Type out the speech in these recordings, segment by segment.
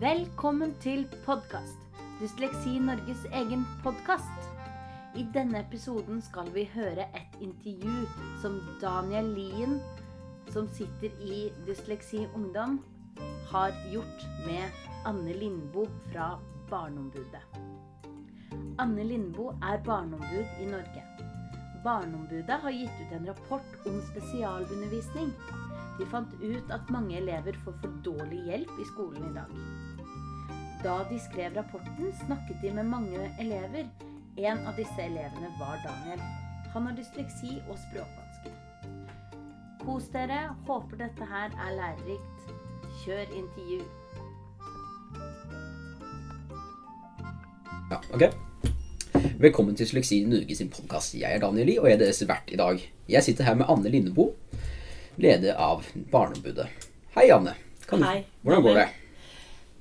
Velkommen til podkast. Dysleksi Norges egen podkast. I denne episoden skal vi høre et intervju som Daniel Lien, som sitter i Dysleksi Ungdom, har gjort med Anne Lindboe fra Barneombudet. Anne Lindboe er barneombud i Norge. Barneombudet har gitt ut en rapport om spesialundervisning. De fant ut at mange elever får for dårlig hjelp i skolen i dag. Da de skrev rapporten, snakket de med mange elever. En av disse elevene var Daniel. Han har dysleksi og språkvansker. Kos dere. Håper dette her er lærerikt. Kjør intervju. Ja, ok. Velkommen til Dysleksi Norge sin podkast. Jeg er Daniel Lie, og jeg er deres vert i dag. Jeg sitter her med Anne Lindeboe, leder av Barneombudet. Hei, Anne. Kan du- Hei. Hvordan går det?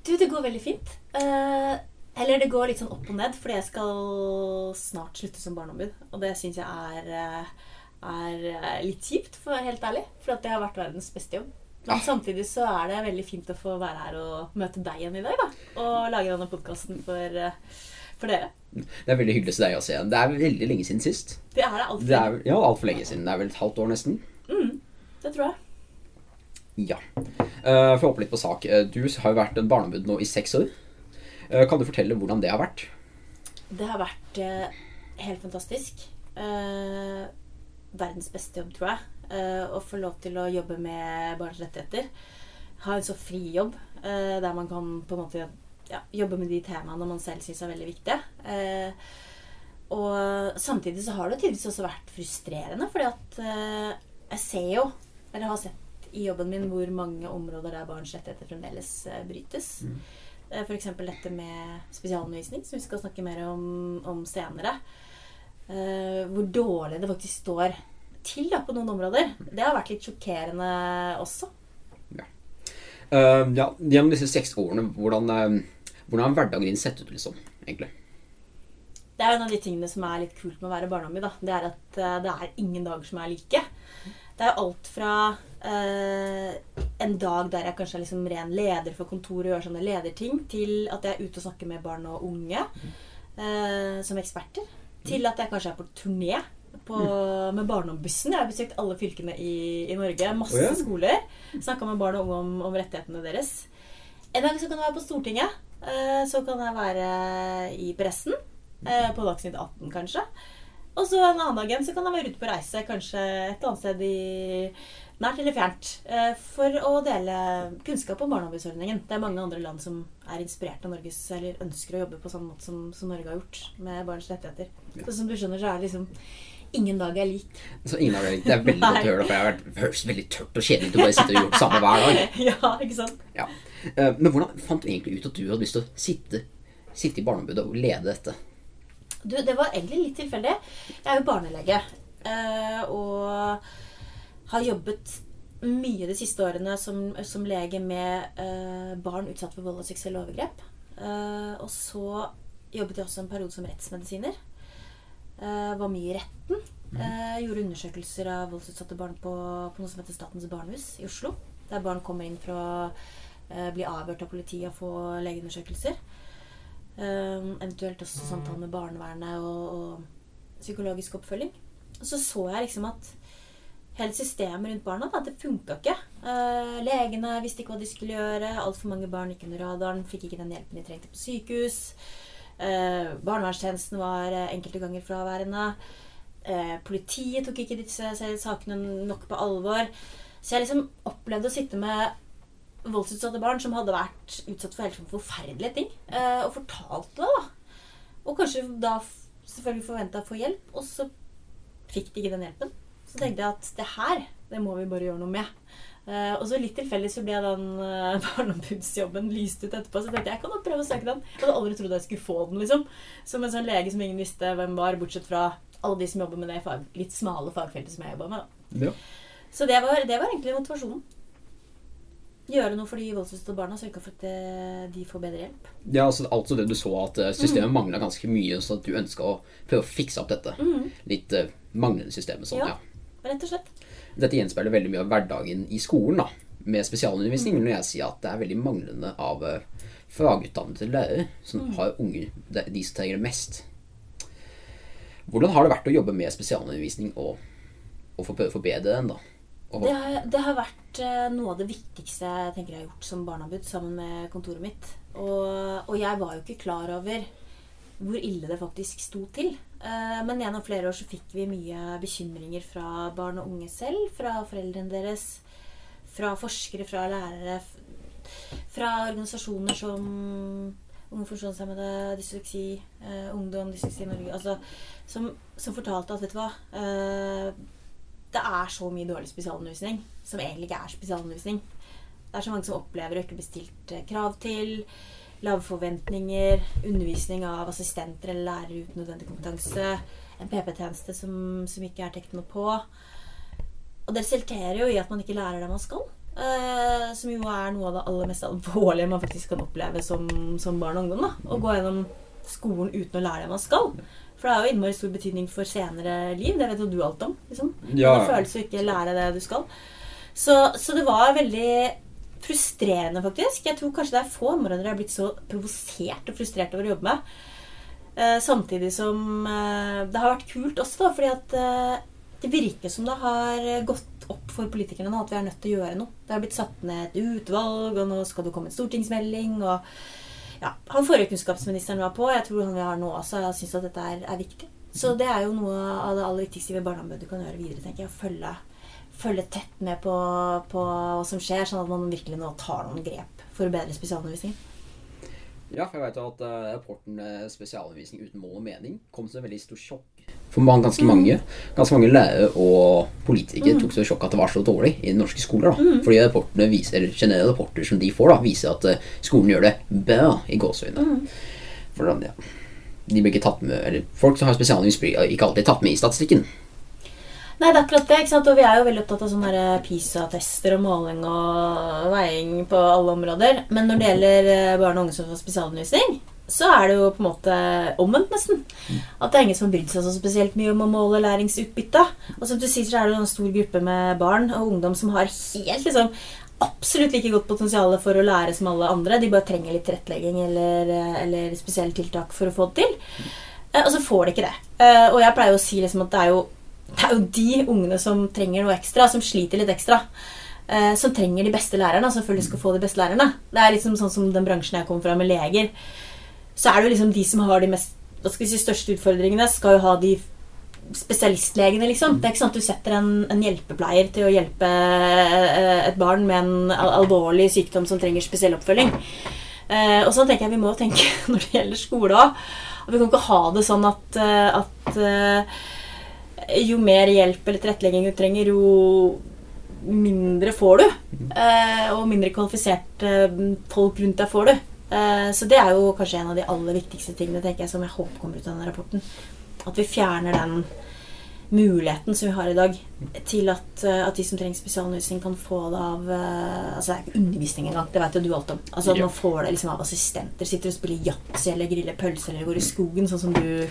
Du, det går veldig fint. Uh, eller det går litt sånn opp og ned, fordi jeg skal snart slutte som barneombud. Og det syns jeg er, eh, er eh, litt kjipt, for å være helt ærlig. For at det har vært verdens beste jobb. Men Ah. samtidig så er det veldig fint å få være her og møte deg igjen i dag, da. Og lage denne podkasten for, for dere. Det er veldig hyggelig å se deg å se. Det er veldig lenge siden sist. Det er det. Det er ja, altfor lenge siden. Det er vel et halvt år nesten. Det tror jeg. Ja. Uh, for å hoppe litt på sak. Eh, Du har jo vært en barneombud nå i seks år. Uh, kan du fortelle hvordan det har vært? Det har vært uh, helt fantastisk. Verdens beste jobb, tror jeg. Å få lov til å jobbe med barns rettigheter. Ha en så fri jobb der man kan på en måte ja, jobbe med de temaene man selv syns er veldig viktige. Og samtidig så har det tidvis også vært frustrerende, fordi at jeg ser jo, eller har sett i jobben min, hvor mange områder der barns rettigheter fremdeles eh, brytes. Mm. F.eks. dette med spesialundervisning, som vi skal snakke mer om, om senere. Uh, hvor dårlig det faktisk står til da, på noen områder. Det har vært litt sjokkerende også. Eh, ja, Gjennom disse seks årene, hvordan, uh, hvordan har hverdagen din sett ut, liksom? egentlig? Det er en av de tingene som er litt kult med å være barneombud. da. Det er at eh, det er ingen dager som er like. Det er alt fra eh, en dag der jeg kanskje er liksom ren leder for kontoret og gjør sånne lederting, til at jeg er ute og snakker med barn og unge eh, som eksperter. Til at jeg kanskje er på turné på, med barneombussen. Jeg har besøkt alle fylkene i, i Norge. Masse oh, ja. skoler. Snakka med barn og unge om, om rettighetene deres. En dag så kan jeg være på Stortinget. eh, Så kan jeg være i pressen. eh, På Dagsnytt 18, kanskje. Og så en annen dag igjen så kan jeg være ute på reise, kanskje et eller annet sted i nært eller fjernt, eh, for å dele kunnskap om barneombudsordningen. Det er mange andre land som er inspirert av Norges, eller ønsker å jobbe på samme måte som, som Norge har gjort med barns rettigheter. Så som du skjønner, så er det liksom ingen dag er lik. Så ingen dag er lik. Det er veldig godt å høre det, for jeg har vært, høres veldig tørt og kjedelig ut å bare sitte og gjøre det samme hver dag. ja, ikke sant? Ja. Eh, Men hvordan fant du egentlig ut at du hadde lyst til å sitte, sitte i barneombudet og lede dette? Du, det var egentlig litt tilfeldig. Jeg er jo barnelege. eh, Og har jobbet mye de siste årene som, som lege med eh, barn utsatt for vold og seksuelle overgrep. Eh, og så jobbet jeg også en periode som rettsmedisiner. Var mye i retten. Gjorde undersøkelser av voldsutsatte barn på, på noe som heter Statens barnehus i Oslo. Der barn kommer inn for å bli avhørt av politiet og få legeundersøkelser. Eh, eventuelt også samtale med barnevernet og, og psykologisk oppfølging. Og så så jeg liksom at hele systemet rundt barna, da, det funka ikke. Eh, legene visste ikke hva de skulle gjøre. Altfor mange barn gikk under radaren, fikk ikke den hjelpen de trengte på sykehus. Eh, barnevernstjenesten var eh, enkelte ganger fraværende. Eh, politiet tok ikke disse sakene nok på alvor. Så jeg liksom opplevde å sitte med voldsutsatte barn som hadde vært utsatt for helt forferdelige ting, eh, og fortalte det. da. Og kanskje da selvfølgelig forventa å få hjelp, og så fikk de ikke den hjelpen. Så tenkte jeg at det her, det må vi bare gjøre noe med. Uh, og så litt tilfeldig så ble den uh, barneombudsjobben lyst ut etterpå. Så tenkte jeg jeg kan jo prøve å søke den. Jeg hadde aldri trodd jeg skulle få den, liksom. Som en sånn lege som ingen visste hvem var, bortsett fra alle de som jobber med det fag, litt smale fagfeltet som jeg jobba med. da. Ja. Så det var, det var egentlig motivasjonen. Gjøre noe for de voldsutsatte barna, sørge for at eh, de får bedre hjelp. Ja, altså, altså det du så at systemet systemet mangla ganske mye, så at du ønska å prøve å fikse opp dette. Litt uh, manglende systemet. Sånn, ja. Ja. Rett og slett. Dette gjenspeiler veldig mye av hverdagen i skolen. da. med spesialundervisning, når jeg sier at det er veldig manglende av uh, fagutdannede lærere som har unge, de de som trenger det mest. Hvordan har det vært å jobbe med spesialundervisning og, og for- forbedre den, da? Det har, det har vært eh, noe av det viktigste jeg tenker jeg har gjort som barneombud sammen med kontoret mitt. Og, og jeg var jo ikke klar over hvor ille det faktisk sto til. Eh, Men gjennom flere år så fikk vi mye bekymringer fra barn og unge selv, fra foreldrene deres, fra forskere, fra lærere, fra organisasjoner som Unge funksjonshemmede, dysleksi, eh, ungdom, dysleksi Norge altså, som, som fortalte at vet du hva eh, det er så mye dårlig spesialundervisning som egentlig ikke er spesialundervisning. Det er så mange som opplever å ikke bli stilt krav til, lave forventninger, undervisning av assistenter eller lærere uten nødvendig kompetanse, en PP-tjeneste som, som ikke er tekno på. Og det resulterer jo i at man ikke lærer det man skal. eh, som jo er noe av det aller mest alvorlige man faktisk kan oppleve som, som barn og ungdom. da Å gå gjennom skolen uten å lære det man skal. For det har jo innmari stor betydning for senere liv. Det vet jo du alt om. Liksom. Ja. Det føles å ikke lære det du skal. Så, så det var veldig frustrerende, faktisk. Jeg tror kanskje det er få områder jeg har blitt så provosert og frustrert over å jobbe med. Eh, samtidig som eh, det har vært kult også, da, fordi at eh, det virker som det har gått opp for politikerne nå at vi er nødt til å gjøre noe. Det har blitt satt ned et utvalg, og nå skal det komme en stortingsmelding. og ja, Han forrige kunnskapsministeren var på, jeg tror han vi har nå også, jeg syns at dette er, er viktig. Så det er jo noe av det aller viktigste vi barneombudet kan gjøre videre. tenker jeg, følge, følge tett med på, på hva som skjer, sånn at man virkelig nå tar noen grep for å bedre spesialundervisningen. Ja, for jeg vet jo at eh, rapporten eh, 'Spesialundervisning uten mål og mening' kom som en veldig stor sjokk for man, ganske mange. Ganske mange lærere og politikere tok så sjokk at det var så dårlig i norske skoler. da. Fordi rapportene viser, generelle rapporter som de får, da, viser at eh, skolen gjør det bra i gåseøynene. Ja. De blir ikke tatt med, eller Folk som har spesialundervisning, blir ikke alltid tatt med i statistikken. Nei, det er akkurat det. ikke sant? Og vi er jo veldig opptatt av sånne PISA-tester og måling og veiing på alle områder. Men når det gjelder eh, barn og unge som får spesialundervisning, så er det jo på en måte omvendt, nesten. At det er ingen som har brydd seg så spesielt mye om å måle læringsutbytte. Og som du sier, så er det en stor gruppe med barn og ungdom som har helt liksom absolutt like godt potensial for å lære som alle andre. De bare trenger litt tilrettelegging eller, eller spesielle tiltak for å få det til. Eh, Og så får de ikke det. Eh, Og jeg pleier å si liksom at det er jo, det er jo de ungene som trenger noe ekstra, som sliter litt ekstra. eh, Som trenger de beste lærerne, selvfølgelig skal få de beste lærerne. Det er liksom sånn som den bransjen jeg kom fra med leger. Så er det jo liksom de som har de mest si, største utfordringene, skal jo ha de spesialistlegene, liksom. Det er ikke at du setter en, en hjelpepleier til å hjelpe eh, et barn med en al alvorlig sykdom som trenger spesiell oppfølging. Eh, og sånn tenker jeg vi må tenke når det gjelder skole òg. Vi kan ikke ha det sånn at, eh, at eh, jo mer hjelp eller tilrettelegging du trenger, jo mindre får du. Og mindre kvalifiserte folk rundt deg får du. Eh, så det er jo kanskje en av de aller viktigste tingene tenker jeg, som jeg håper kommer ut av denne rapporten. At vi fjerner den muligheten som vi har i dag, til at, eh, at de som trenger spesialundervisning, kan få det av eh, Altså det er ikke undervisning engang, det vet jo du alt om. Altså At Ja. man får det liksom av assistenter. Sitter og spiller yatzy eller griller pølser eller går i skogen, sånn som du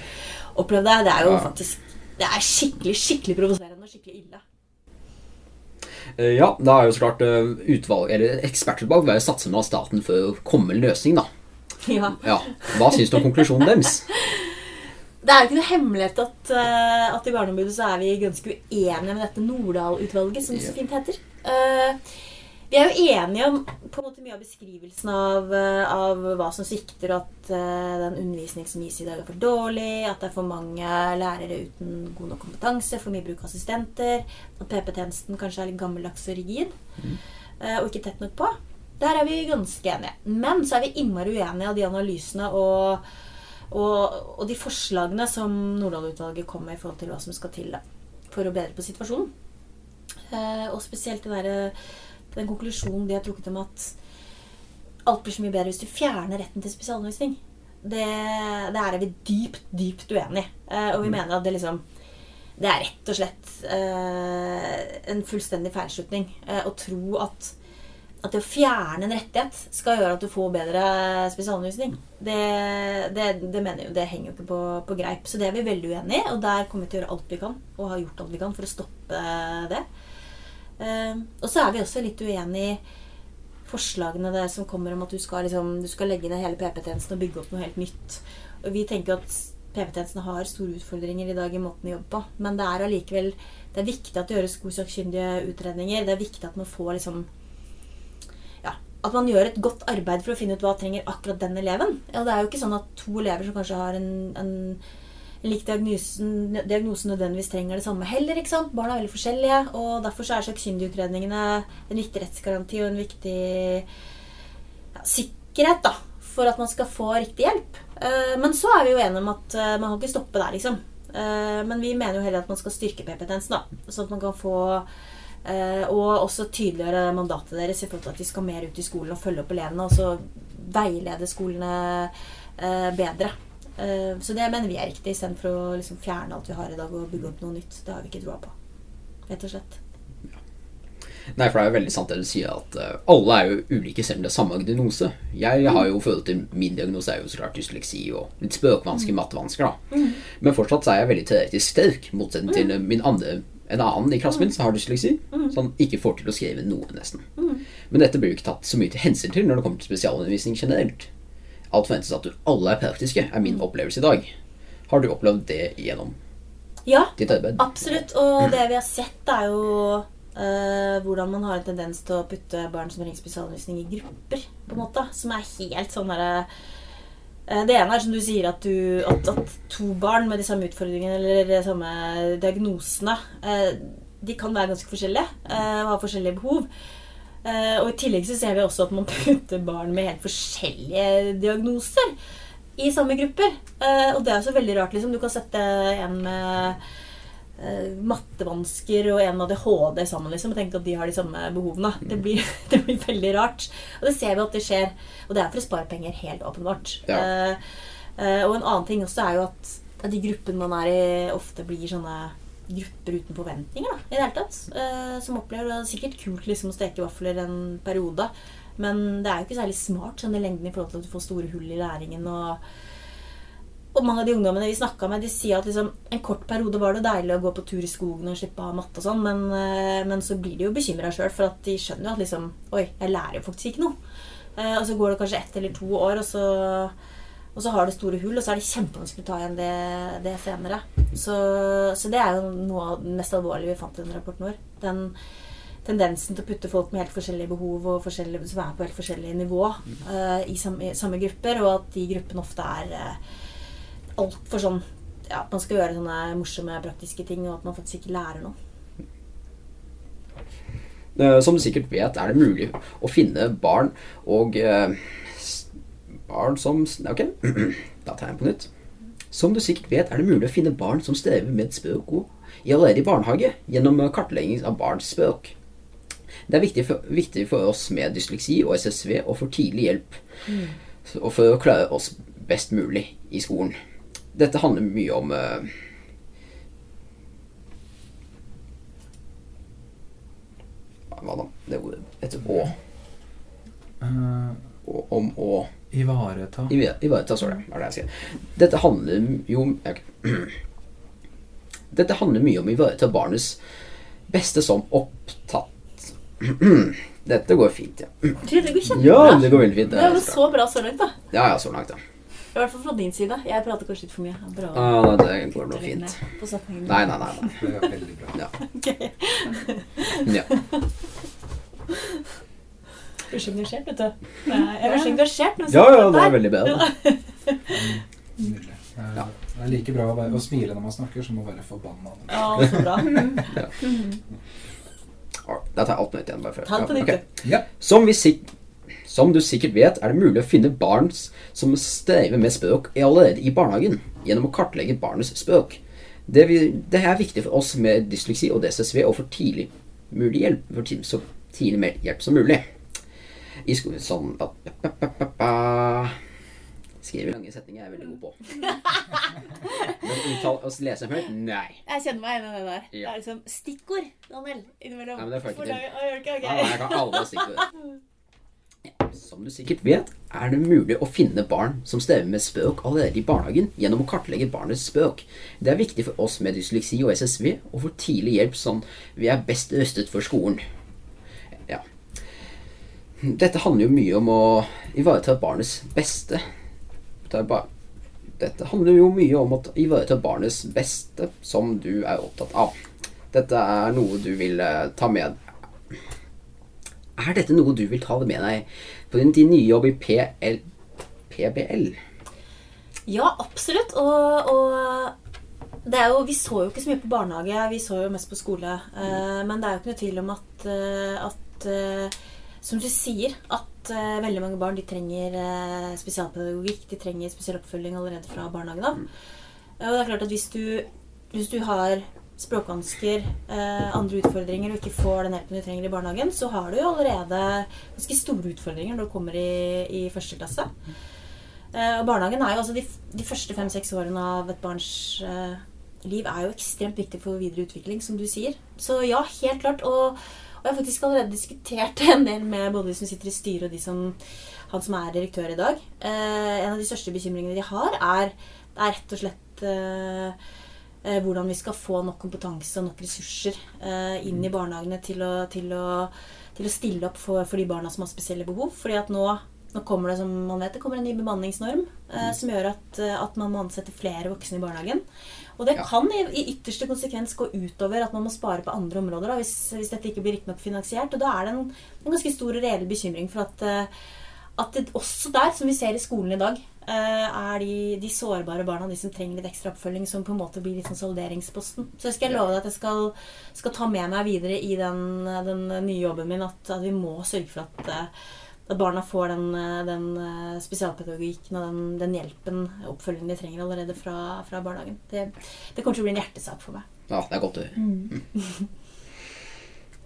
opplevde. Det er jo Ja. faktisk Det er skikkelig, skikkelig provoserende og skikkelig ille. Eh, Ja, da er jo så klart eh, utvalg, eller ekspertutvalg være satse med av staten for å komme en løsning, da. Ja. Ja, Hva syns du om konklusjonen deres? Det er jo ikke noe hemmelighet at, eh, at i Barneombudet så er vi ganske uenige med dette Nordahl-utvalget, som det så fint heter. Eh, vi er jo enige om på en måte mye av beskrivelsen av, eh, av hva som svikter, at eh, den undervisning som gis i dag, er for dårlig, at det er for mange lærere uten god nok kompetanse, for mye bruk av assistenter, at PP-tjenesten kanskje er litt gammeldags og rigid, mm. og ikke tett nok på. Der er vi ganske enige. Men så er vi innmari uenige av de analysene og og, og de forslagene som Nordahl-utvalget kom med i forhold til hva som skal til for å bedre på situasjonen. Eh, og spesielt det der, den konklusjonen de har trukket om at alt blir så mye bedre hvis du fjerner retten til spesialundervisning. Det, det er vi dypt, dypt uenig i. Eh, og vi mener at det liksom Det er rett og slett eh, en fullstendig feilslutning eh, å tro at at det å fjerne en rettighet skal gjøre at du får bedre spesialundervisning, det, det, det mener jeg jo, det henger jo ikke på, på greip. Så det er vi veldig uenig i, og der kommer vi til å gjøre alt vi kan, og har gjort alt vi kan for å stoppe det. Eh, og så er vi også litt uenig i forslagene der som kommer om at du skal, liksom, du skal legge ned hele PP-tjenesten og bygge opp noe helt nytt. Og vi tenker at PP-tjenestene har store utfordringer i dag i måten vi jobber på. Men det er allikevel det er viktig at det gjøres gode sakkyndige utredninger. Det er viktig at man får liksom ja, At man gjør et godt arbeid for å finne ut hva trenger akkurat den eleven. Ja, det er jo ikke sånn at to elever som kanskje har en, en lik diagnosen, nødvendigvis trenger det samme heller. ikke sant? Barn er veldig forskjellige, og derfor så er sakkyndigutredningene en viktig rettsgaranti og en viktig ja, sikkerhet da, for at man skal få riktig hjelp. Eh, men så er vi jo enige om at eh, man kan ikke stoppe der, liksom. Eh, men vi mener jo heller at man skal styrke PP-tjenesten, da, sånn at man kan få og også tydeliggjøre mandatet deres i forhold til at de skal mer ut i skolen og følge opp elevene. Og så veilede skolene bedre. Eh, så det mener vi er riktig, istedenfor å liksom fjerne alt vi har i dag og bygge opp noe nytt. Det har vi ikke troa på. Rett og slett. Nei, for det er jo veldig sant det du sier, at uh, alle er jo ulike selv om det er samme diagnose. Jeg har jo følt til Min diagnose er jo så klart dysleksi og litt spøkvansker, mm. mattevansker, da. Mm. Men fortsatt så er jeg veldig teoretisk sterk, motsetning til mm. min andre en annen i klassen min som har dysleksi, mm. som ikke får til å skrive noe, nesten. Mm. Men dette blir jo ikke tatt så mye til hensyn til når det kommer til spesialundervisning generelt alt forventes at du alle er praktiske, er min opplevelse i dag. Har du opplevd det gjennom ja, ditt arbeid? Absolutt. Og det vi har sett, er jo uh, hvordan man har en tendens til å putte barn som trenger spesialundervisning, i grupper. på en måte, Som er helt sånn derre uh, Det ene er som du sier, at, du, at, at, to barn med de samme utfordringene eller de samme diagnosene uh, De kan være ganske forskjellige og ha forskjellige behov. Eh, og i tillegg så ser vi også at man putter barn med helt forskjellige diagnoser i samme grupper. Eh, og det er så veldig rart, liksom. Du kan sette en med eh, mattevansker og en med ADHD sammen liksom, og tenke at de har de samme behovene. Det blir, det blir, veldig rart. Og det ser vi at det skjer. Og det er for å spare penger, helt åpenbart. Ja. og en annen ting også er jo at de gruppene man er i, ofte blir sånne grupper uten forventninger da, i det hele tatt. Uh, som opplever det er sikkert kult liksom, å steke vafler en periode. Men det er jo ikke særlig smart sånn i lengden i forhold til at du får store hull i læringen. Og, og mange av de ungdommene vi snakka med, de sier at liksom, en kort periode var det deilig å gå på tur i skogen og slippe å ha matte og sånn, men, uh, men, så blir de jo bekymra sjøl, for at de skjønner jo at liksom Oi, jeg lærer jo faktisk ikke noe. Eh, og så går det kanskje ett eller to år, og så og så har det store hull, og så er det kjempevanskelig å ta igjen det, det senere. Så, så, det er jo noe av det mest alvorlige vi fant i den rapporten vår. Den tendensen til å putte folk med helt forskjellige behov og forskjellige, som er på helt forskjellige nivå uh, i, samme, samme, grupper, og at de gruppene ofte er uh, altfor sånn ja, At man skal gjøre sånne morsomme, praktiske ting, og at man faktisk ikke lærer noe. Som du sikkert vet, er det mulig å finne barn og uh Barn som Ok, da tar jeg den på nytt. Som du sikkert vet, er det mulig å finne barn som strever med språk allerede i barnehage gjennom kartlegging av barns språk. Det er viktig for, viktig for, oss med dysleksi og SSV å få tidlig hjelp. Mm. Og for å klare oss best mulig i skolen. Dette handler mye om uh, Hva da? Det ordet etter Å. Uh, om å Ivareta. Ivareta, sorry. Hva Er det jeg sier. Dette handler jo Dette handler mye om å ivareta barnets beste som opptatt. Dette går fint, ja. Det går kjempebra. Ja, det går veldig fint. Det er så bra så langt, da. Ja, ja, så langt, ja. I hvert fall fra din side. Jeg prater kanskje litt for mye. Bra. Ah, det går nå fint. Nei, nei, nei. nei. Det er veldig bra. Ja. Okay. ja. Du så engasjert, vet du. Jeg så engasjert. Ja, ja, det er veldig bedre. Nydelig. Ja. Det er like bra å, være, å, smile når man snakker, som å være forbanna. Ja, så bra. ja. Da tar jeg alt nytt igjen. bare før. Ta det på nytt. Okay. Ja. Som, som, du sikkert vet, er det mulig å finne barn som strever med språk allerede i barnehagen, gjennom å kartlegge barnets språk. Det, vi, det er viktig for oss med dysleksi og DSSV å få tidlig mulig hjelp, for tidlig, så tidlig hjelp som mulig i skolen sånn Skriver lange setninger er jeg veldig god på. Men uttale og lese høyt nei. Jeg kjenner meg igjen i det der. Ja. Det er liksom stikkord, Daniel, innimellom. Nei, men det får jeg ikke til. Jeg kan alle stikkord. Ja, Som du sikkert vet, er det mulig å finne barn som strever med spøk allerede i barnehagen gjennom å kartlegge barnets spøk. Det er viktig for oss med dysleksi og SSV å få tidlig hjelp sånn vi er best rustet for skolen. Dette handler jo mye om å ivareta barnets beste. Dette handler jo mye om å ivareta barnets beste, som du er opptatt av. Dette er noe du vil eh, ta med Er dette noe du vil ta med deg på din, din nye jobb i PL, PBL? Ja, absolutt. Og, og det er jo, vi så jo ikke så mye på barnehage, vi så jo mest på skole. Mm. men det er jo ikke noe tvil om at, eh, at som du sier, at uh, veldig mange barn de trenger uh, spesialpedagogikk. De trenger spesiell oppfølging allerede fra barnehagen av. Eh, Og det er klart at hvis du, hvis du har språkvansker, eh, andre utfordringer og ikke får den hjelpen du trenger i barnehagen, så har du jo allerede ganske store utfordringer når du kommer i, i første klasse. Eh, og barnehagen er jo altså de, de første fem-seks årene av et barns liv er jo ekstremt viktig for videre utvikling, som du sier. Så ja, helt klart. Og, og jeg har faktisk allerede diskutert en del med både de som sitter i styret og de som, han som er direktør i dag. Eh, en av de største bekymringene de har, er, er rett og slett eh, eh, hvordan vi skal få nok kompetanse og nok ressurser eh, inn i barnehagene til å, til å, til å stille opp for, for de barna som har spesielle behov. Fordi at nå, nå kommer det som man vet, det kommer en ny bemanningsnorm eh, som gjør at, eh, at man må ansette flere voksne i barnehagen. Og det kan i, i ytterste konsekvens gå utover at man må spare på andre områder da, hvis, hvis dette ikke blir riktig nok finansiert. Og da er det en, en ganske stor og reell bekymring for at, eh, at det også der, som vi ser i skolen i dag, eh, er de, de sårbare barna, de som trenger litt ekstra oppfølging, som på en måte blir litt sånn salderingsposten. Så jeg skal love deg at jeg skal, skal ta med meg videre i den, den nye jobben min at, at vi må sørge for at, eh, at barna får den, eh, den eh, spesialpedagogikken og den, den hjelpen, oppfølgingen de trenger allerede fra, fra barnehagen. Det, det kommer til å bli en hjertesak for meg. Ja, det er godt å høre.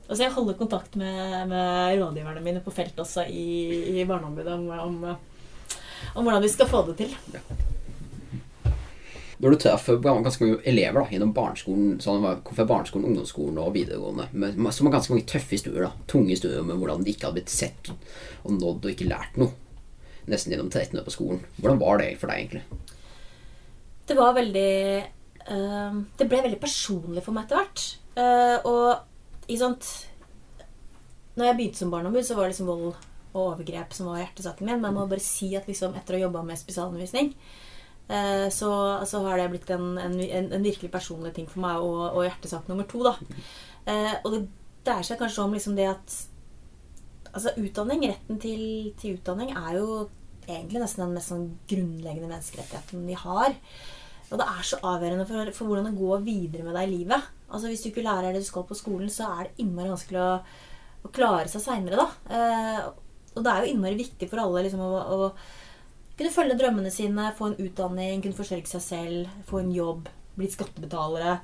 Og så jeg holder kontakt med, med rådgiverne mine på felt også i, i Barneombudet om, om, om hvordan vi skal få det til. Når du treffer ganske mange elever da, gjennom barneskolen, sånn, fra barneskolen, ungdomsskolen og videregående, med, som har ganske mange tøffe historier, da, tunge historier om hvordan de ikke hadde blitt sett og nådd og ikke lært noe, nesten gjennom 13 år på skolen. Hvordan var det for deg, egentlig? Det var veldig øh, Det ble veldig personlig for meg etter hvert. Uh, og i sånt Når jeg begynte som barneombud, så var det liksom vold og overgrep som var hjertesaken min. Men jeg må bare si at liksom etter å ha jobba med spesialundervisning, så, så har det blitt en, en, en, en virkelig personlig ting for meg, og, og hjertesak nummer to. da. Eh, og det dreier seg kanskje om liksom det at Altså, utdanning, retten til, til utdanning, er jo egentlig nesten den mest sånn grunnleggende menneskerettigheten vi har. Og det er så avgjørende for, for hvordan det går videre med deg i livet. Altså Hvis du ikke lærer det du skal på skolen, så er det innmari vanskelig å, å klare seg seinere, da. Eh, og det er jo innmari viktig for alle liksom, å, å kunne følge drømmene sine, få en utdanning, kunne forsørge seg selv, få en jobb, blitt skattebetalere.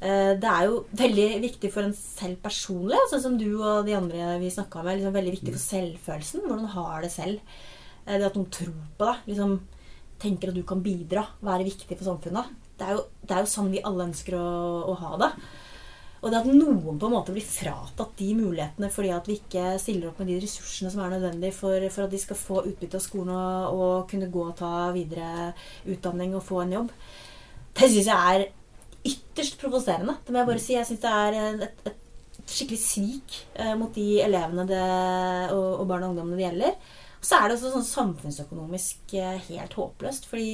Eh, det er jo veldig viktig for en selv personlig, sånn som du og de andre vi snakka med. Liksom veldig viktig for selvfølelsen. Hvordan du har det selv. Eh, Det at noen tror på deg. Liksom tenker at du kan bidra. Være viktig for samfunnet. Det er jo, det er jo sånn vi alle ønsker å, å ha det. Og det at noen på en måte blir fratatt de mulighetene fordi at vi ikke stiller opp med de ressursene som er nødvendige for, for at de skal få utbytte av skolen og, og kunne gå og ta videre utdanning og få en jobb, det syns jeg er ytterst provoserende. Det må jeg bare si. Jeg syns det er et, et skikkelig svik eh, mot de elevene det, og, og barn og ungdommene det gjelder. Og så er det også sånn samfunnsøkonomisk eh, helt håpløst. Fordi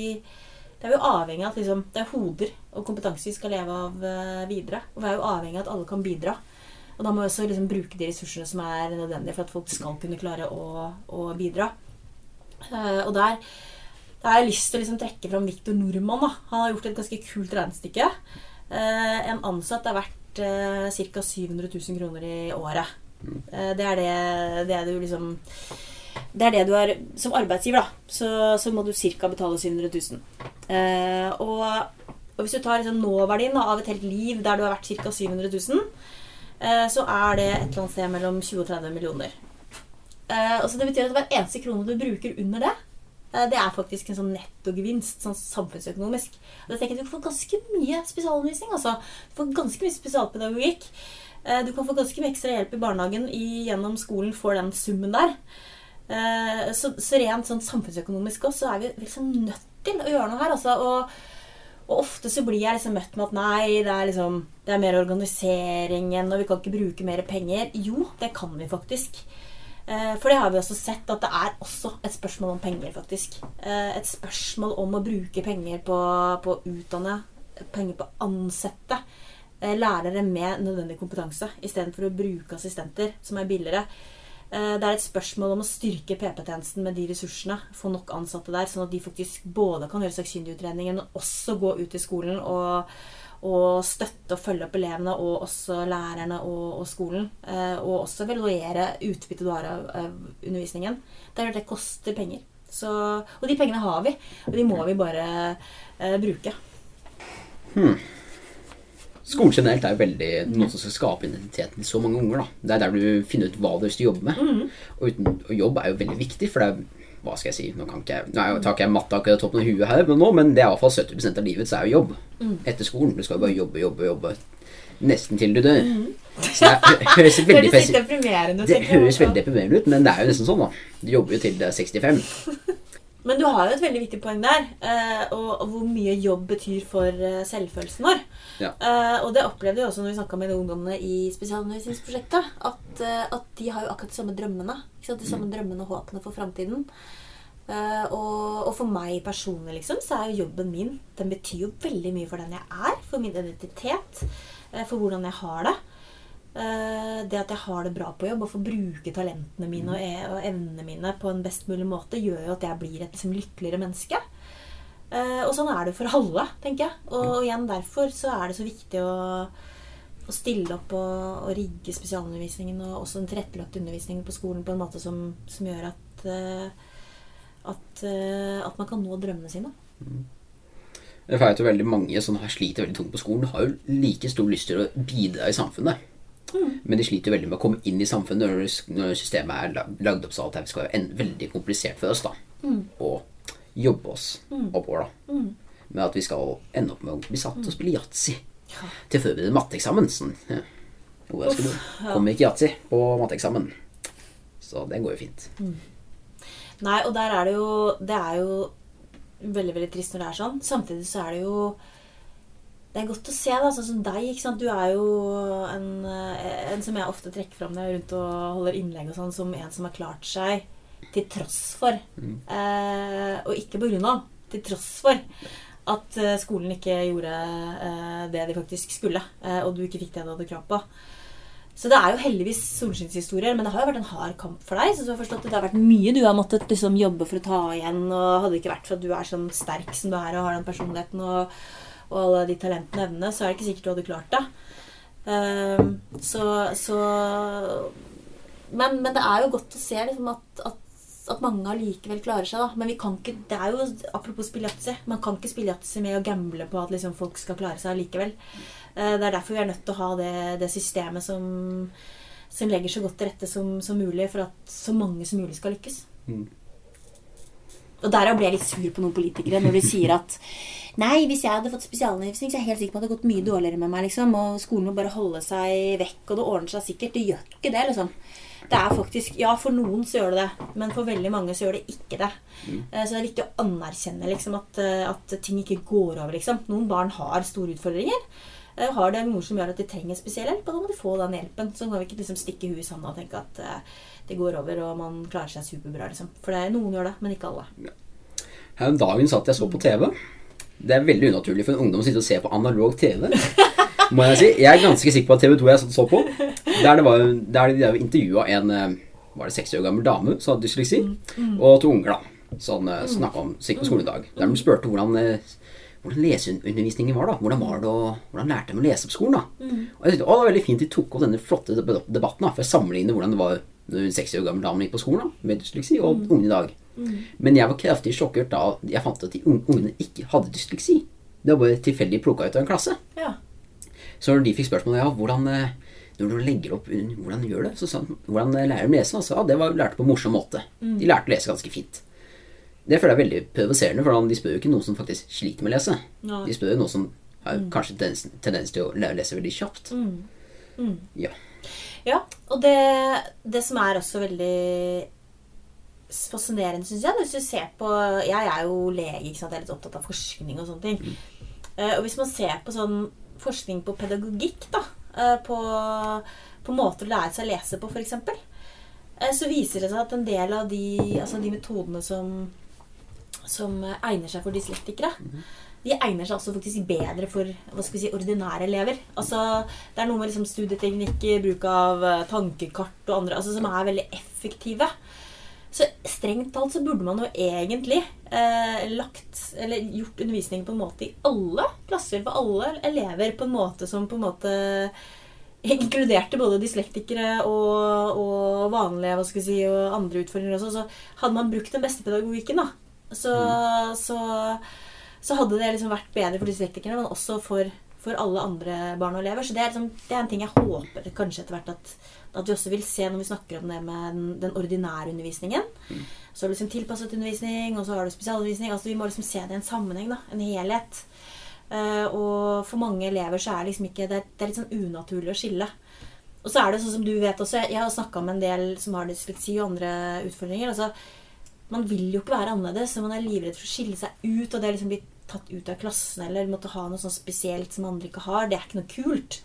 det er jo avhengig av at liksom, det er hoder og kompetanse vi skal leve av eh, videre. Og vi er jo avhengig av at alle kan bidra. Og da må vi også liksom bruke de ressursene som er nødvendige for at folk skal kunne klare å, å bidra. Eh, og der, der har jeg lyst til å liksom trekke fram Viktor Nordmann. Da. Han har gjort et ganske kult regnestykke. Eh, en ansatt er verdt uh, ca. 700 000 kroner i året. Det er det, det er du liksom det er det du er Som arbeidsgiver, da, så, så må du ca. betale 700 000. Eh, og, og hvis du tar liksom nåverdien av et helt liv der du har vært ca. 700 000, eh, så er det et eller annet sted mellom 20 og 30 millioner. Eh, og så Det betyr at hver eneste krone du bruker under det, eh, det er faktisk en sånn nettogevinst sånn samfunnsøkonomisk. Og da tenker jeg Du får ganske mye spesialundervisning. altså. Du får ganske mye spesialpedagogikk. Eh, Du kan få ganske mye ekstra hjelp i barnehagen gjennom skolen for den summen der. Så, så rent sånn samfunnsøkonomisk også, så er vi liksom nødt til å gjøre noe her. Altså, og, og ofte så blir jeg liksom møtt med at nei, det er liksom Det er mer organiseringen, og vi kan ikke bruke mer penger. Jo, det kan vi faktisk. Eh, For det har vi også sett, at det er også et spørsmål om penger, faktisk. Eh, Et spørsmål om å bruke penger på, på å utdanne, penger på å ansette eh, lærere med nødvendig kompetanse, istedenfor å bruke assistenter, som er billigere. Eh, Det er et spørsmål om å styrke PP-tjenesten med de ressursene. Få nok ansatte der, sånn at de faktisk både kan gjøre sakkyndigutredningen, men også gå ut i skolen og, og støtte og følge opp elevene og også lærerne og, og skolen. Eh, Og også evaluere utbyttet du har av, undervisningen. Det er klart det koster penger. Så, og de pengene har vi, og de må vi bare eh, bruke. Skolen generelt er veldig noe som skal skape identiteten til så mange unger. da. Det er der du finner ut hva du å jobbe med. Og, uten, og jobb er jo veldig viktig, for det er hva skal jeg si, Nå kan ikke jeg, nå tar ikke jeg matte akkurat toppen av huet her, men nå, men det er iallfall 70 av livet så er jo jobb. Etter skolen. Du skal jo bare jobbe, jobbe, jobbe. Nesten til du dør. Så det høres veldig, ut. det høres veldig deprimerende ut, men det er jo nesten sånn, da. Du jobber jo til det er 65. Men du har jo et veldig viktig poeng der. eh, og, hvor mye jobb betyr for eh, selvfølelsen vår. Ja. Eh, og det opplevde vi også når vi snakka med de ungdommene i spesialundervisningsprosjektet. At, at de har jo akkurat de samme drømmene. De samme drømmene og håpene for framtiden. Uh, og, og for meg personlig liksom, så er jo jobben min Den betyr jo veldig mye for den jeg er. For min identitet. uh, for hvordan jeg har det. Eh, det at jeg har det bra på jobb og får bruke talentene mine og, e evnene mine på en best mulig måte, gjør jo at jeg blir et liksom, lykkeligere menneske. Eh, og sånn er det for alle, tenker jeg. Og, og igjen derfor så er det så viktig å, å stille opp og, og rigge spesialundervisningen og også den tilrettelagte undervisningen på skolen på en måte som, som gjør at, eh, at, at man kan nå drømmene sine. Jeg vet jo veldig mange som sliter veldig tungt på skolen, har jo like stor lyst til å bidra i samfunnet. Men de sliter veldig med å komme inn i samfunnet når, når systemet er lag- lagd opp så at det skal være en, veldig komplisert for oss da, å jobbe oss oppover. da. Med at vi skal ende opp med å bli satt å spille yatzy til å forberede matteeksamen. Sånn. Ja. Skal du komme ikke yatzy på matteeksamen? Så det går jo fint. Nei, og der er det jo Det er jo veldig, veldig trist når det er sånn. Samtidig så er det jo Det er godt å se, da, sånn som deg. ikke sant? Du er jo en, eh, en som jeg ofte trekker fram når jeg er rundt og holder innlegg og sånn, som en som har klart seg til tross for, eh, og ikke på grunn av, til tross for at eh, skolen ikke gjorde eh, det de faktisk skulle, eh, og du ikke fikk det du hadde krav på. Så det er jo heldigvis solskinnshistorier, men det har jo vært en hard kamp for deg. Så du har forstått at det har vært mye du har måttet liksom jobbe for å ta igjen. Og hadde det ikke vært for at du er sånn sterk som du er og har den personligheten og, og alle de talentene og evnene, så er det ikke sikkert du hadde klart det. Um, så, så men, men det er jo godt å se liksom, at, at, at mange allikevel klarer seg. da. Men vi kan ikke, det er jo, apropos spille man kan ikke spille yatzy med å gamble på at liksom, folk skal klare seg allikevel. Uh, Det er derfor vi er nødt til å ha det, det systemet som, som legger så godt til rette som, som mulig for at så mange som mulig skal lykkes. Mm. Og derav ble jeg litt sur på noen politikere når de sier at Nei, hvis jeg hadde fått spesialundervisning, så er jeg helt sikker på at det hadde gått mye dårligere med meg. liksom, Og skolen må bare holde seg vekk, og det ordner seg sikkert. Det gjør ikke det, liksom. Det er faktisk, Ja, for noen så gjør det det, men for veldig mange så gjør det ikke det. Mm. Så det er viktig å anerkjenne liksom, at, eh, at ting ikke går over. liksom. Noen barn har store utfordringer. eh, Har noe som gjør at de trenger spesiell hjelp, og da må de få den hjelpen. Så kan vi ikke liksom stikke huet i sanda og tenke at uh, det går over, og man klarer seg superbra. liksom. For det noen gjør det, men ikke alle. Her om dagen satt jeg så på TV. Det er veldig unaturlig for en ungdom å sitte og se på analog TV. Må jeg si. Jeg er ganske sikker på at TV 2 jeg så på, der det var der de intervjua en eh, var det 60 år gammel dame som hadde dysleksi, og to unger. da Sånn uh, snakka om sikkert på skoledag. Der de spurte hvordan, eh, hvordan leseundervisningen var. da Hvordan var det og hvordan lærte de å lese på skolen. da Og jeg synes, å, Det var veldig fint de tok opp denne flotte debatten da for å sammenligne hvordan det var når en 60 år gammel dame gikk på skolen da med dysleksi, og unge i dag. Men jeg var kraftig sjokkert da jeg fant at de unge- ungene ikke hadde dysleksi. Det var bare tilfeldig plukka ut av en klasse. Ja. Så når de fikk spørsmålet ja, hvordan, eh, når du legger opp, hvordan du gjør det, så sa han hvordan eh, lærer de lese? Og så, ja, det var lærte på en morsom måte. De lærte å lese ganske fint. Det føler jeg er veldig provoserende, for de spør jo ikke noen som faktisk sliter med å lese. Ja. De spør jo noen som har kanskje tendens, tendens til å lese veldig kjapt. Ja. Ja, og det, det som er også veldig fascinerende, syns jeg. Hvis du ser på Jeg er jo lege, ikke sant. Jeg er litt opptatt av forskning og sånne ting. Eh, og hvis man ser på sånn forskning på pedagogikk, da, eh, på, på måter å lære seg å lese på, f.eks., eh, så viser det seg at en del av de, altså de metodene som, som egner seg for dyslektikere, de egner seg også faktisk bedre for hva skal vi si, ordinære elever. Altså, det er noe med liksom studieteknikker, bruk av tankekart og andre altså, som er veldig effektive. Så strengt talt så burde man jo egentlig eh, lagt, eller gjort undervisning på en måte i alle klasser for alle elever på en måte som på en måte inkluderte både dyslektikere og, og vanlige hva skal si, og andre utfordringer også. Så hadde man brukt den beste pedagogikken, da, så, så, så hadde det liksom vært bedre for dyslektikerne, men også for, for alle andre barn og elever. Så det er, liksom, det er en ting jeg håper kanskje etter hvert at, at vi også vil se når vi snakker om det med den, den ordinære undervisningen. Så har du liksom tilpasset undervisning, og så har du spesialundervisning. Altså Vi må liksom se det i en sammenheng, da. En helhet. Uh, og for mange elever så er det liksom ikke Det er, det er litt sånn unaturlig å skille. Og så er det sånn som du vet også, jeg har snakka med en del som har dysleksi og andre utfordringer. altså man vil jo ikke være annerledes, så man er livredd for å skille seg ut. Og det liksom bli tatt ut av klassen eller måtte ha noe sånn spesielt som andre ikke har. Det er ikke noe kult.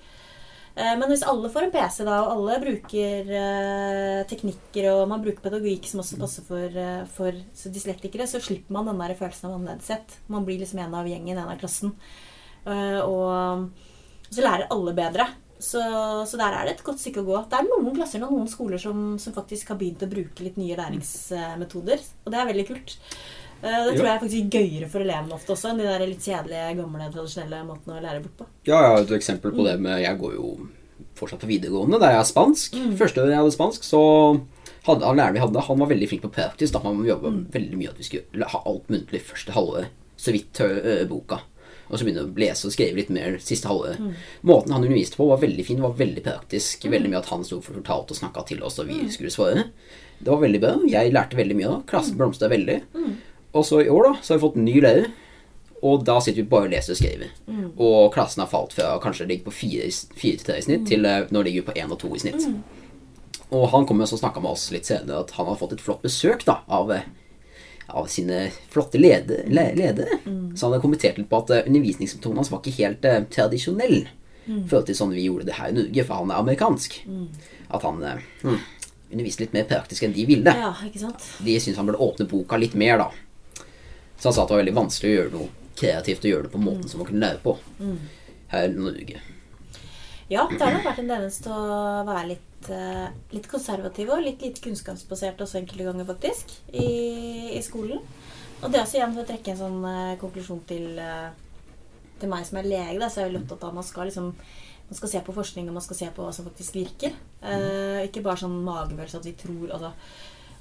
Eh, Men hvis alle får en PC, da, og alle bruker eh, teknikker, og man bruker pedagogikk som også passer for, for så dyslektikere, så slipper man den der følelsen av annerledeshet. Man blir liksom en av gjengen, en av klassen. Eh, og så lærer alle bedre. Så, så der er det et godt stykke å gå. Det er noen klasser og noen skoler som, som faktisk har begynt å bruke litt nye læringsmetoder. Og det er veldig kult. Eh, Det tror jeg er faktisk gøyere for elevene ofte også enn de der litt kjedelige, gamle, tradisjonelle måtene å lære bort på. Ja, jeg har et eksempel på det med Jeg går jo fortsatt på videregående, der jeg er spansk. Første gang jeg hadde spansk, så hadde han læreren vi hadde, han var veldig flink på praktisk. Da han jobba veldig mye at vi skulle ha alt muntlig første halve Så vidt boka. Og så begynne å lese og skrive litt mer siste halvåret. Måten han underviste på, var veldig fin, var veldig praktisk. Veldig mye at han sto for fortalt og snakka til oss, og vi skulle svare. Det var veldig bra. Jeg lærte veldig mye da. Klassen blomstra veldig. Og så i år, da, så har vi fått en ny lærer. Og da sitter vi bare og leser og skriver. Og klassen har falt fra kanskje ligger på fire, fire til tre i snitt, til eh, nå ligger vi på én og to i snitt. Og han kom og så snakka med oss litt senere at han har fått et flott besøk da, av, eh, av sine flotte lede, le, ledere. Så han har kommentert litt på at eh, undervisningsmetoden hans var ikke helt eh, tradisjonell. Mm. Følte sånn vi gjorde det her i Norge, for han er amerikansk. At han eh, hm, underviste litt mer praktisk enn de ville. Ja? De syntes han burde åpne boka litt mer, da. Så han sa at det var veldig vanskelig å gjøre noe kreativt og gjøre det på måten som man kunne lære på her i Norge. Ja, det har nok vært en tendens til å være litt, eh, litt konservative og litt lite kunnskapsbasert også enkelte ganger, faktisk, i, i skolen. Og det er også igjen for å trekke en sånn eh, konklusjon til, eh, til meg som er lege, da, så er jeg veldig opptatt av at man skal liksom man skal se på forskning, og man skal se på hva som faktisk virker. Eh, ikke bare sånn magefølelse at vi tror altså.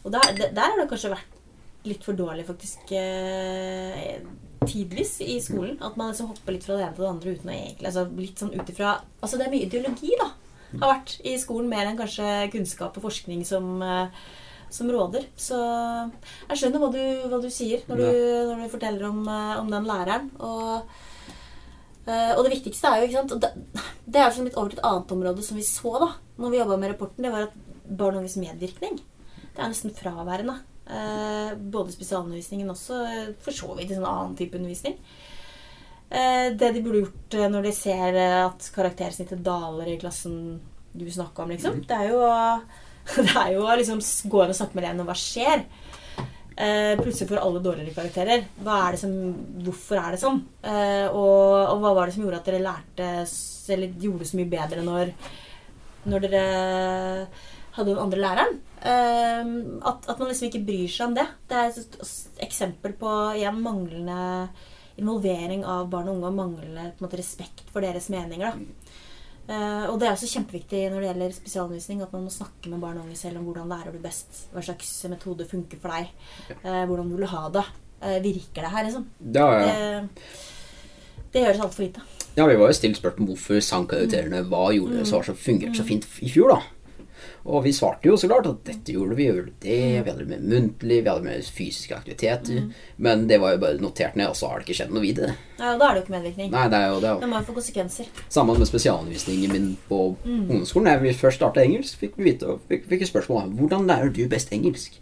Og der, der har det kanskje vært litt for dårlig, faktisk, eh, tidvis i skolen. At man liksom hopper litt fra det ene til det andre uten å egentlig altså Litt sånn ut ifra Altså, det er mye ideologi, da, har vært i skolen, mer enn kanskje kunnskap og forskning som eh, som råder. Så jeg skjønner hva du, hva du sier når du, når du forteller om, eh, om den læreren. Og, eh, og det viktigste er jo ikke sant, det, er jo litt over til et annet område som vi så da når vi jobba med rapporten. Det var at barn og unges medvirkning det er nesten fraværende. Eh, både spesialundervisningen også, eh, for så vidt en sånn annen type undervisning. Eh, det de burde gjort eh, når de ser eh, at karaktersnittet daler i klassen du snakka om, liksom, det er jo å det er jo å liksom gå inn og snakke med elevene om hva skjer. Eh, plutselig får alle dårligere karakterer. Er det som, hvorfor er det sånn? Eh, og, og hva var det som gjorde at dere lærte eller gjorde det så mye bedre når, når dere hadde den andre læreren? Eh, at, at man liksom ikke bryr seg om det. Det er et eksempel på igjen manglende involvering av barn og unge og manglende måte, respekt for deres meninger. Da. Eh, og det er også kjempeviktig når det gjelder spesialundervisning, at man må snakke med barn og unge selv om hvordan lærer du best, hva slags metode funker for deg, uh, hvordan vil du ha det. uh, virker det her, liksom? Ja, ja. Det, det gjøres altfor lite. ja, vi var jo stilt spørsmål om hvorfor sangkarakterene hva gjorde det som så fungerte så fint i fjor, da. Og vi svarte jo så klart at dette gjorde vi, gjorde det, vi hadde det mer muntlig, vi hadde mer fysiske aktiviteter. Men det var jo bare notert ned, og så har det ikke skjedd noe videre. Ja, da er det jo ikke medvirkning. Nei, det er jo det. er jo- Det må jo få konsekvenser. Sammen med spesialundervisningen min på ungdomsskolen. Da vi først starta engelsk, fikk vi vite fikk, fikk spørsmål om hvordan lærer du best engelsk.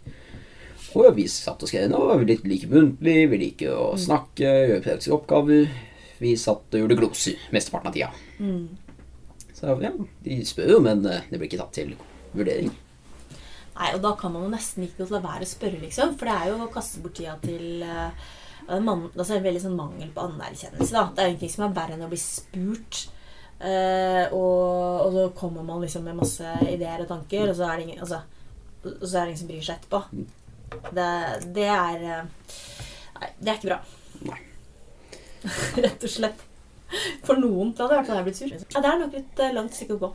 Og vi satt og skrev nå. Vi liker, like muntlig, vi liker å snakke, gjøre praktiske oppgaver. Vi satt og gjorde gloser mesteparten av tida. Så ja, de spør jo, men eh, det blir ikke tatt til vurdering. Nei, og da kan man jo nesten ikke la være å spørre, liksom. For det er jo å kaste bort tida til eh, man, altså en veldig sånn mangel på anerkjennelse. da. Det er jo ingenting som er verre enn å bli spurt. eh, og, og så kommer man liksom med masse ideer og tanker, og så er det ingen, altså, er det ingen som bryr seg etterpå. Det, det er eh, Nei, det er ikke bra. Rett og slett. For noen hadde i hvert fall jeg blitt sur. Ja, det er nok et eh, langt stykke å gå.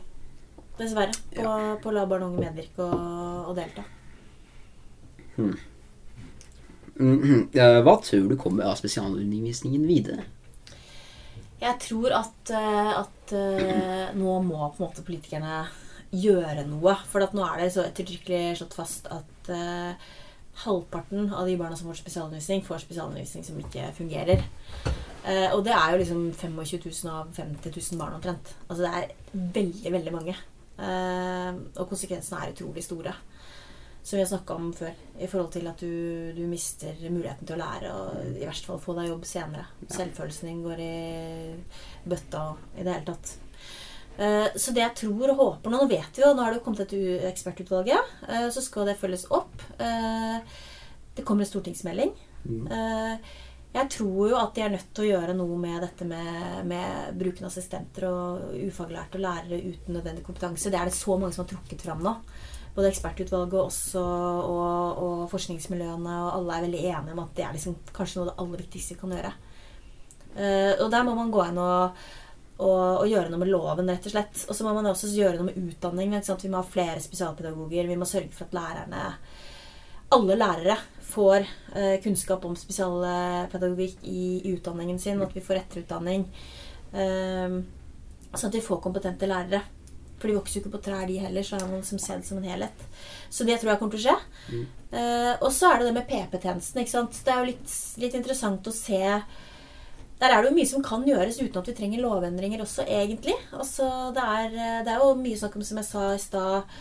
Dessverre. På, på å la barn og unge medvirke og, og delta. Mhm. Eh, Hva tror du kommer av spesialundervisningen videre? Jeg tror at, eh, at nå må på en måte politikerne gjøre noe. For at nå er det så ettertrykkelig slått fast at uh, halvparten av de barna som får spesialundervisning, får spesialundervisning som ikke fungerer. Eh, og det er jo liksom 25 000 av 50 000 barn omtrent. Altså det er veldig, veldig mange. Eh, og konsekvensene er utrolig store. Som vi har snakka om før. I forhold til at du, du mister muligheten til å lære og i verste fall få deg jobb senere. Selvfølelsen din går i bøtta i det hele tatt. Eh, Så det jeg tror og håper nå Nå vet vi jo, nå har det jo kommet et ekspertutvalg, ekspertutvalget. eh, Så skal det følges opp. Det kommer en stortingsmelding. Eh, Jeg tror jo at de er nødt til å gjøre noe med dette med, med bruken av assistenter og ufaglærte og lærere uten nødvendig kompetanse. Det er det så mange som har trukket fram nå. Både ekspertutvalget også, og, og forskningsmiljøene. Og alle er veldig enige om at det er liksom kanskje noe av det aller viktigste vi kan gjøre. Uh, og der må man gå inn og, og, og gjøre noe med loven, rett og slett. Og så må man også gjøre noe med utdanning. Vi må ha flere spesialpedagoger. Vi må sørge for at lærerne alle lærere får eh, kunnskap om spesialpedagogikk i, i utdanningen sin, og at vi får etterutdanning. Eh, sånn at vi får kompetente lærere. For de vokser jo ikke på trær, de heller, så er man som sett som en helhet. Så det tror jeg kommer til å skje. Eh, og så er det det med PP-tjenesten. ikke sant? Det er jo litt, litt interessant å se Der er det jo mye som kan gjøres uten at vi trenger lovendringer også, egentlig. Altså, det, er, det er jo mye snakk om, som jeg sa i stad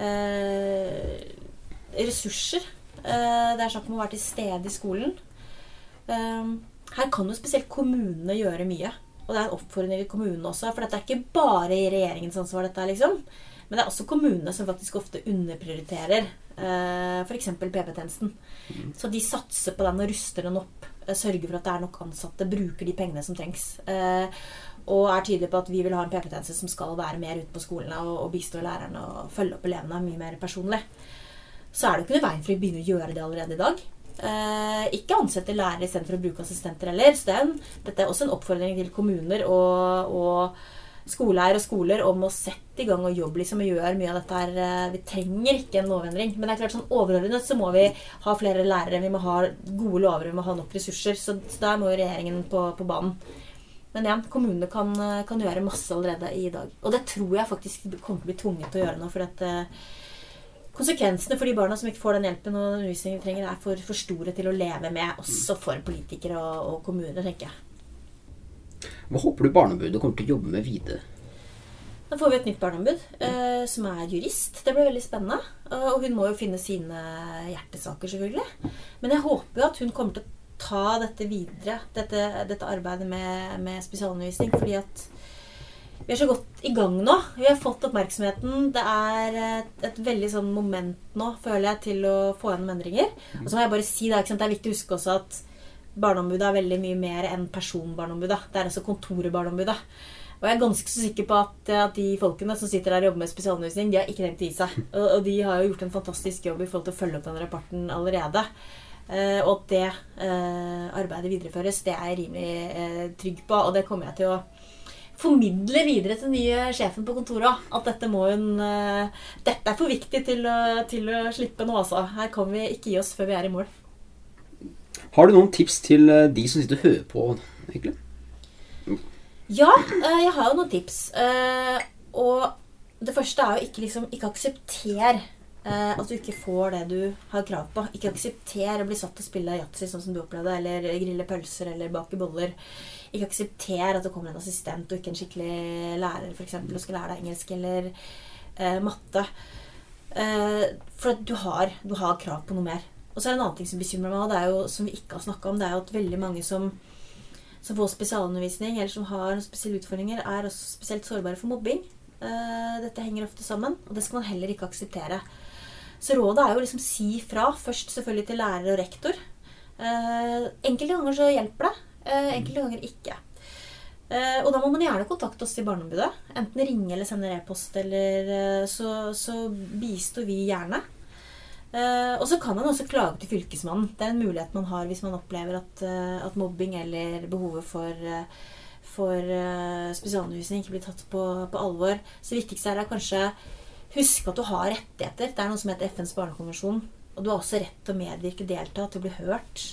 eh, ressurser. Eh, det er snakk om å være til stede i skolen. Eh, her kan jo spesielt kommunene gjøre mye. Og det er en oppfordring til kommunene også. For dette er ikke bare i regjeringens ansvar, dette liksom. Men det er også kommunene som faktisk ofte underprioriterer eh, f.eks. PP-tjenesten. Så de satser på den og ruster den opp. eh, Sørger for at det er nok ansatte. Bruker de pengene som trengs. Eh, og er tydelige på at vi vil ha en PP-tjeneste som skal være mer ute på skolene og, og bistå lærerne og følge opp elevene mye mer personlig. Så er det jo ikke noe veien for å begynne å gjøre det allerede i dag. Eh, ikke ansette lærere istedenfor å bruke assistenter heller. Så det dette er også en oppfordring til kommuner og, og skoleeier og skoler om å sette i gang og jobbe liksom, og gjøre mye av dette her. Eh, Vi trenger ikke en lovendring. Men det er klart sånn overordnet så må vi ha flere lærere, vi må ha gode lover, vi må ha nok ressurser. Så, så der må jo regjeringen på, på banen. Men igjen, kommunene kan, kan gjøre masse allerede i dag. Og det tror jeg faktisk kommer til å bli tvunget til å gjøre nå. For eh, konsekvensene for de barna som ikke får den hjelpen og den undervisningen de trenger, er for, for store til å leve med, også for politikere og, og kommuner, tenker jeg. Hva håper du Barneombudet kommer til å jobbe med videre? Da får vi et nytt barneombud eh, som er jurist. Det blir veldig spennende. Eh, og hun må jo finne sine hjertesaker, selvfølgelig. Men jeg håper jo at hun kommer til å ta dette videre, dette, dette arbeidet med, med spesialundervisning. Fordi at vi er så godt i gang nå. Vi har fått oppmerksomheten. Det er et, et veldig sånn moment nå, føler jeg, til å få gjennom endringer. Og så må jeg bare si det, ikke sant? Det er viktig å huske også at Barneombudet er veldig mye mer enn personbarneombudet. Det er altså kontoret Barneombudet. Og jeg er ganske så sikker på at, at de folkene som sitter der og jobber med spesialundervisning, de har ikke tenkt å gi seg. Og, og de har jo gjort en fantastisk jobb i forhold til å følge opp den rapporten allerede. Eh, og at det eh, arbeidet videreføres, det er jeg rimelig eh, trygg på. Og det kommer jeg til å formidle videre til den nye sjefen på kontoret. At dette må hun eh, Dette er for viktig til å, til å slippe nå, altså. Her kan vi ikke gi oss før vi er i mål. Har du noen tips til eh, de som sitter og hører på, egentlig? Ja, eh, jeg har jo noen tips. Og det første er jo ikke, liksom, ikke aksepter eh, at du ikke får det du har krav på. Ikke aksepter å bli satt til å spille yatzy sånn som du opplevde, eller grille pølser eller bake boller. Ikke aksepter at det kommer en assistent og ikke en skikkelig lærer for eksempel, og skal lære deg engelsk eller eh, matte. Eh, for at du har, du har krav på noe mer. Og så er det en annen ting som bekymrer meg, og det er jo, som vi ikke har snakka om, det er jo at veldig mange som, som får spesialundervisning, eller som har spesielle utfordringer, er også spesielt sårbare for mobbing. Eh, dette henger ofte sammen, og det skal man heller ikke akseptere. Så rådet er jo liksom si fra. Først selvfølgelig til lærer og rektor. Eh, enkelte ganger så hjelper det. Eh, enkelte ganger ikke. Eh, og da må man gjerne kontakte oss i Barneombudet. Enten ringe eller sende e-post, eller så, så bistår vi gjerne. Eh, og så kan man også klage til Fylkesmannen. Det er en mulighet man har hvis man opplever at, at mobbing eller behovet for, eh, for spesialundervisning ikke blir tatt på, på alvor. Så det viktigste er kanskje huske at du har rettigheter. Det er noe som heter FNs barnekonvensjon. Og du har også rett til å medvirke, delta, til å bli hørt.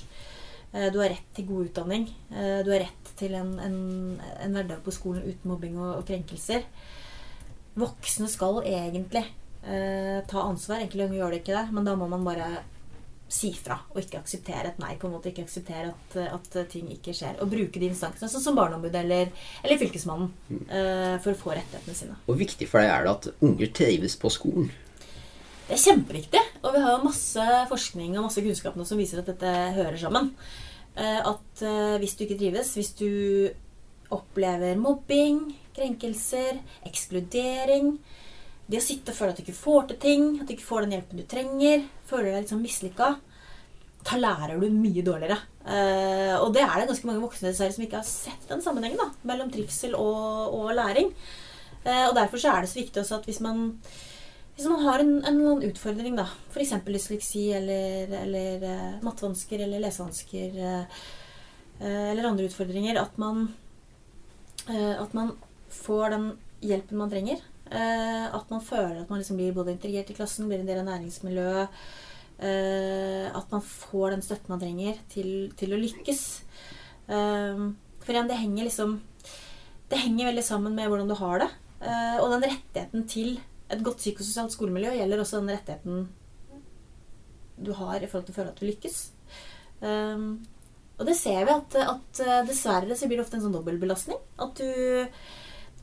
Eh, Du har rett til god utdanning. Eh, Du har rett til en, en, en hverdag på skolen uten mobbing og, og krenkelser. Voksne skal egentlig eh, ta ansvar. Enkelte gjør de ikke det, men da må man bare si fra og ikke akseptere et nei. på en måte Ikke akseptere at, at ting ikke skjer. Og bruke de instansene, sånn som Barneombudet eller, eller Fylkesmannen, uh, for å få rettighetene sine. Hvor viktig for deg er det at unger trives på skolen? Det er kjempeviktig. Og vi har jo masse forskning og masse kunnskap nå som viser at dette hører sammen. Uh, At uh, hvis du ikke trives, hvis du opplever mobbing, krenkelser, ekskludering Det å sitte og føle at du ikke får til ting, at du ikke får den hjelpen du trenger, føler deg litt sånn mislykka, da lærer du mye dårligere. Eh, og det er det ganske mange voksne dessverre som ikke har sett den sammenhengen da, mellom trivsel og, og læring. Eh, og derfor så er det så viktig også at hvis man hvis man har en, en annen utfordring, da, f.eks. dysleksi eller, eller uh, mattevansker eller lesevansker eh, eh, eller andre utfordringer, at man, eh, at man får den hjelpen man trenger. Eh, at man føler at man liksom blir både integrert i klassen, blir en del av næringsmiljøet. eh, at man får den støtten man trenger til, til å lykkes. Eh, for igjen, det henger liksom Det henger veldig sammen med hvordan du har det. Og den rettigheten til et godt psykososialt skolemiljø gjelder også den rettigheten du har i forhold til å føle at du lykkes. Og det ser vi at, at uh, dessverre så blir det ofte en sånn dobbeltbelastning. At du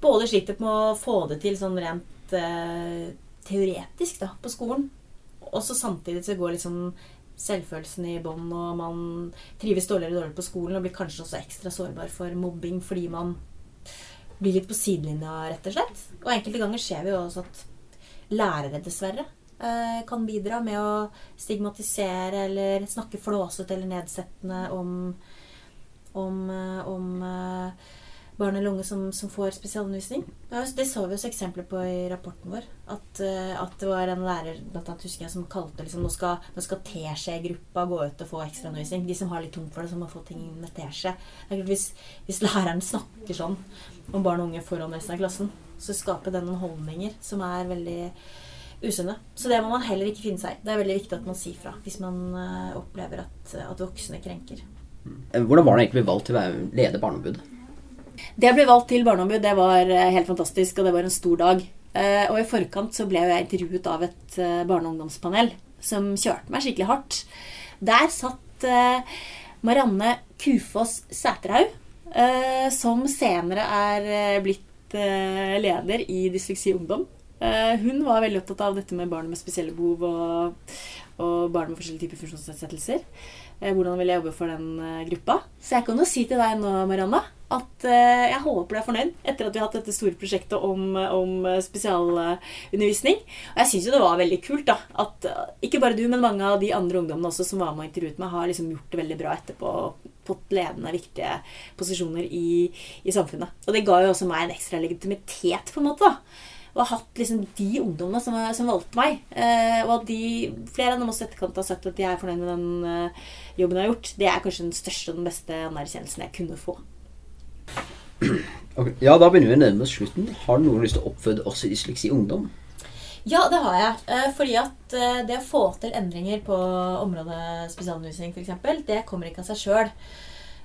både sliter med å få det til sånn rent uh, teoretisk da, på skolen, og så samtidig så går liksom selvfølelsen i bånn, og man trives dårligere og dårligere på skolen og blir kanskje også ekstra sårbar for mobbing fordi man blir litt på sidelinja, rett og slett. Og enkelte ganger ser vi jo også at lærere, dessverre, eh, kan bidra med å stigmatisere eller snakke flåsete eller nedsettende om, om, eh, om barn eller unge som, som får spesialundervisning. Det så vi også eksempler på i rapporten vår. At, eh, at det var en lærer blant annet, husker jeg, som kalte liksom, nå skal, nå skal teskjegruppa gå ut og få ekstraundervisning. De som har litt tungt for det, som må få ting med teskje. Hvis, hvis læreren snakker sånn om barn og unge foran resten av klassen, så skaper det noen holdninger som er veldig usunne. Så det må man heller ikke finne seg i. Det er veldig viktig at man sier fra hvis man eh, opplever at, at voksne krenker. Eh, Hvordan var det egentlig valgt til å lede leder barneombud? Det jeg ble valgt til barneombud, det var eh, helt fantastisk, og det var en stor dag. Eh, Og i forkant så ble jeg intervjuet av et eh, barne- og ungdomspanel som kjørte meg skikkelig hardt. Der satt Marianne Kufoss Sæterhaug, som senere er blitt leder i Dysleksi Ungdom. Hun var veldig opptatt av dette med barn med spesielle behov og, og barn med forskjellige typer funksjonsnedsettelser. Hvordan vil jeg jobbe for den gruppa? Så jeg kan jo si til deg nå, Marianne, at eh, jeg håper du er fornøyd etter at vi har hatt dette store prosjektet om, om eh, spesialundervisning. Og jeg syns jo det var veldig kult da, at eh, ikke bare du, men mange av de andre ungdommene også som var med og intervjuet meg, har liksom gjort det veldig bra etterpå. Fått ledende, viktige posisjoner i, i samfunnet. Og det ga jo også meg en ekstra legitimitet, på en måte. da og har hatt liksom de ungdommene som, som valgte meg. Eh, og at de, flere av dem også etterkant har sagt at de er fornøyd med den eh, jobben jeg har gjort. Det er kanskje den største og den beste anerkjennelsen jeg kunne få. Ok, Ja, Da begynner vi å nærme oss slutten. Har du noen lyst til å oppføde i Dysleksi Ungdom? Ja, det har jeg. Eh, fordi at eh, det å få til endringer på området spesialundervisning f.eks., det kommer ikke av seg sjøl.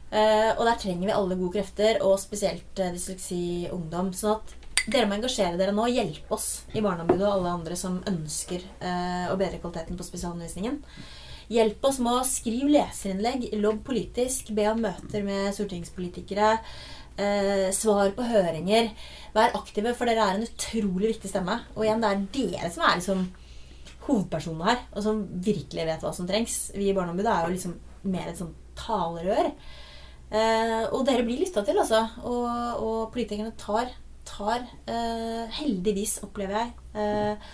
Og der trenger vi alle gode krefter, og spesielt eh, dysleksi ungdom. sånn at dere må engasjere dere nå. Hjelpe oss i Barneombudet og alle andre som ønsker eh, å bedre kvaliteten på spesialundervisningen. Hjelp oss med å skrive leserinnlegg, lobb politisk, be om møter med stortingspolitikere. Eh, svar på høringer. Vær aktive, for dere er en utrolig viktig stemme. Og igjen, det er dere som er liksom hovedpersonene her, og som virkelig vet hva som trengs. Vi i Barneombudet er jo liksom mer et sånn talerør. Eh, og dere blir lytta til, altså. Og, og politikerne tar, tar eh, heldigvis, opplever jeg, eh,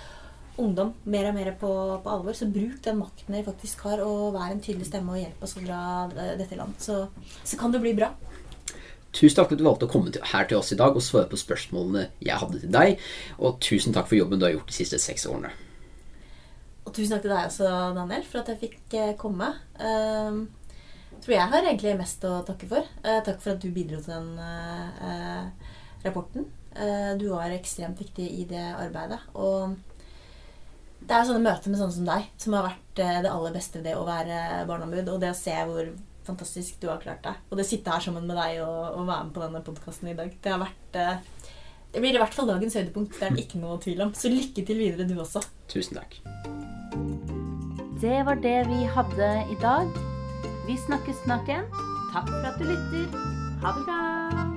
ungdom mer og mer på, på, alvor. Så bruk den makten dere faktisk har, og vær en tydelig stemme og hjelp oss å dra eh, dette i land. Så, så kan det bli bra. Tusen takk for at du valgte å komme her til oss i dag og svare på spørsmålene jeg hadde til deg. Og tusen takk for jobben du har gjort de siste seks årene. Og tusen takk til deg også, Daniel, for at jeg fikk eh, komme. Uh, tror jeg har egentlig mest å takke for. Uh, takk for at du bidro til den uh, rapporten. du var ekstremt viktig i det arbeidet. Og det er sånne møter med sånne som deg som har vært det aller beste ved det å være barneombud. Og det å se hvor fantastisk du har klart deg. Og det å sitte her sammen med deg og, og være med på denne podkasten i dag, det har vært eh, Det blir i hvert fall dagens høydepunkt. Det er det ikke noe tvil om. Så lykke til videre, du også. Tusen takk. Det var det vi hadde i dag. Vi snakkes snart igjen. Takk for at du lytter. Ha det bra.